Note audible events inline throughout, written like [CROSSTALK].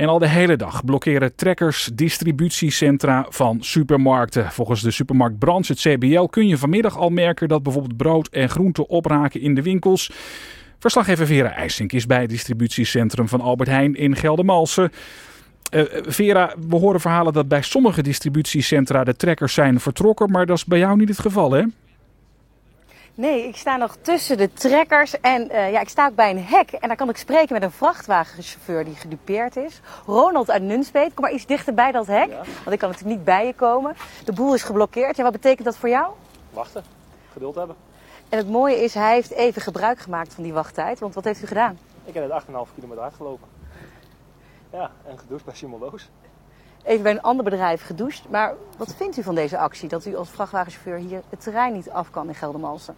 En al de hele dag blokkeren trekkers distributiecentra van supermarkten. Volgens de supermarktbranche, het CBL, kun je vanmiddag al merken dat bijvoorbeeld brood en groenten opraken in de winkels. Verslaggever Vera IJsink is bij het distributiecentrum van Albert Heijn in Geldermalsen. Uh, Vera, we horen verhalen dat bij sommige distributiecentra de trekkers zijn vertrokken, maar dat is bij jou niet het geval, hè? Nee, ik sta nog tussen de trekkers en uh, ja, ik sta ook bij een hek. En daar kan ik spreken met een vrachtwagenchauffeur die gedupeerd is. Ronald uit Nunspeet, kom maar iets dichter bij dat hek. Ja. Want ik kan natuurlijk niet bij je komen. De boel is geblokkeerd. Ja, wat betekent dat voor jou? Wachten, geduld hebben. En het mooie is, hij heeft even gebruik gemaakt van die wachttijd. Want wat heeft u gedaan? Ik heb net 8,5 kilometer uitgelopen. Ja, en gedoucht bij Simon Loos. Even bij een ander bedrijf gedoucht. Maar wat vindt u van deze actie? Dat u als vrachtwagenchauffeur hier het terrein niet af kan in Geldermalsen?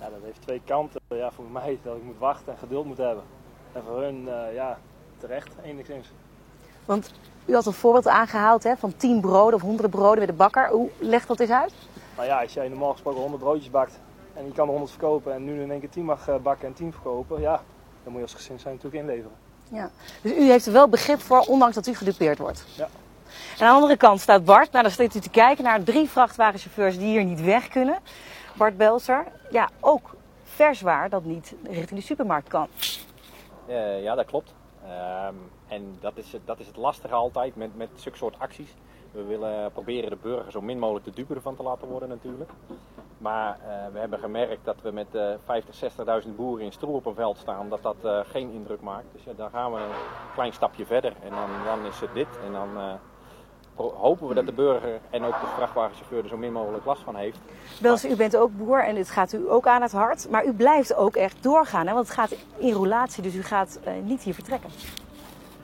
Ja, dat heeft twee kanten. Ja, voor mij dat ik moet wachten en geduld moet hebben. En voor hun, uh, ja, terecht enigszins. Want u had een voorbeeld aangehaald hè, van 10 broden of honderden broden met de bakker. Hoe legt dat eens uit? Nou ja, als jij normaal gesproken 100 broodjes bakt en je kan er 100 verkopen en nu in één keer 10 mag bakken en 10 verkopen, ja, dan moet je als gezin zijn natuurlijk inleveren. Ja. Dus u heeft er wel begrip voor, ondanks dat u gedupeerd wordt? Ja. En aan de andere kant staat Bart. Nou, dan staat u te kijken naar drie vrachtwagenchauffeurs die hier niet weg kunnen. Bart Belser, ja, ook verzwaar dat niet richting de supermarkt kan. Uh, ja, dat klopt. Uh, en dat is, dat is het lastige altijd met, met zulke soort acties. We willen proberen de burger zo min mogelijk de dupe ervan te laten worden natuurlijk. Maar uh, we hebben gemerkt dat we met uh, 50, 60.000 boeren in stoel op een veld staan, dat dat uh, geen indruk maakt. Dus ja, dan gaan we een klein stapje verder en dan, dan is het dit. En dan hopen we dat de burger en ook de vrachtwagenchauffeur er zo min mogelijk last van heeft. Bels, u bent ook boer en het gaat u ook aan het hart. Maar u blijft ook echt doorgaan, hè? want het gaat in roulatie, dus u gaat niet hier vertrekken.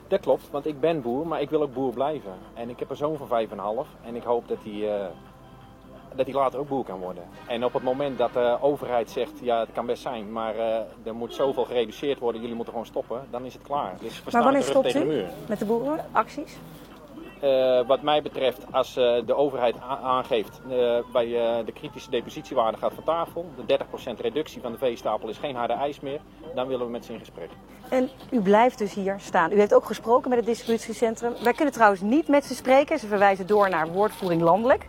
Dat klopt, want ik ben boer, maar ik wil ook boer blijven. En ik heb een zoon van 5,5 en ik hoop dat hij, uh, dat hij later ook boer kan worden. En op het moment dat de overheid zegt, ja het kan best zijn, maar uh, er moet zoveel gereduceerd worden, jullie moeten gewoon stoppen, dan is het klaar. Dus maar wanneer stopt u met de boerenacties? Uh, wat mij betreft, als uh, de overheid aangeeft uh, bij de kritische depositiewaarde gaat van tafel, de 30% reductie van de veestapel is geen harde eis meer, dan willen we met ze in gesprek. En u blijft dus hier staan. U heeft ook gesproken met het distributiecentrum. Wij kunnen trouwens niet met ze spreken. Ze verwijzen door naar woordvoering landelijk.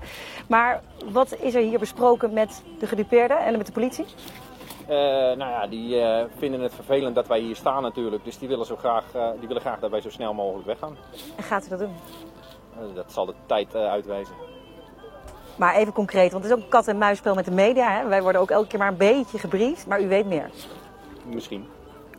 Maar wat is er hier besproken met de gedupeerden en met de politie? Uh, nou ja, die uh, vinden het vervelend dat wij hier staan natuurlijk. Dus die willen, zo graag, uh, die willen graag dat wij zo snel mogelijk weggaan. En gaat u dat doen? Dat zal de tijd uitwijzen. Maar even concreet, want het is ook een kat-en-muisspel met de media. Hè? Wij worden ook elke keer maar een beetje gebriefd, maar u weet meer. Misschien.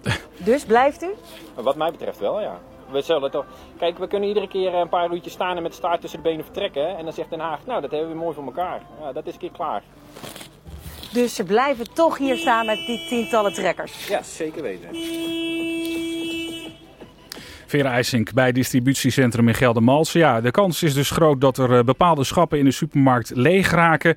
[LAUGHS] Dus blijft u? Wat mij betreft wel, ja. We zullen toch... Kijk, we kunnen iedere keer een paar uurtjes staan en met de staart tussen de benen vertrekken. En dan zegt Den Haag, nou, dat hebben we mooi voor elkaar. Ja, dat is een keer klaar. Dus ze blijven toch hier staan met die tientallen trekkers? Ja, zeker weten. Vera IJsink bij distributiecentrum in Geldermalsen. Ja, de kans is dus groot dat er bepaalde schappen in de supermarkt leeg raken.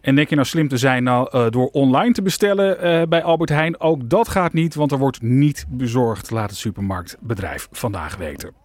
En denk je nou slim te zijn nou, uh, door online te bestellen uh, bij Albert Heijn? Ook dat gaat niet, want er wordt niet bezorgd, laat het supermarktbedrijf vandaag weten.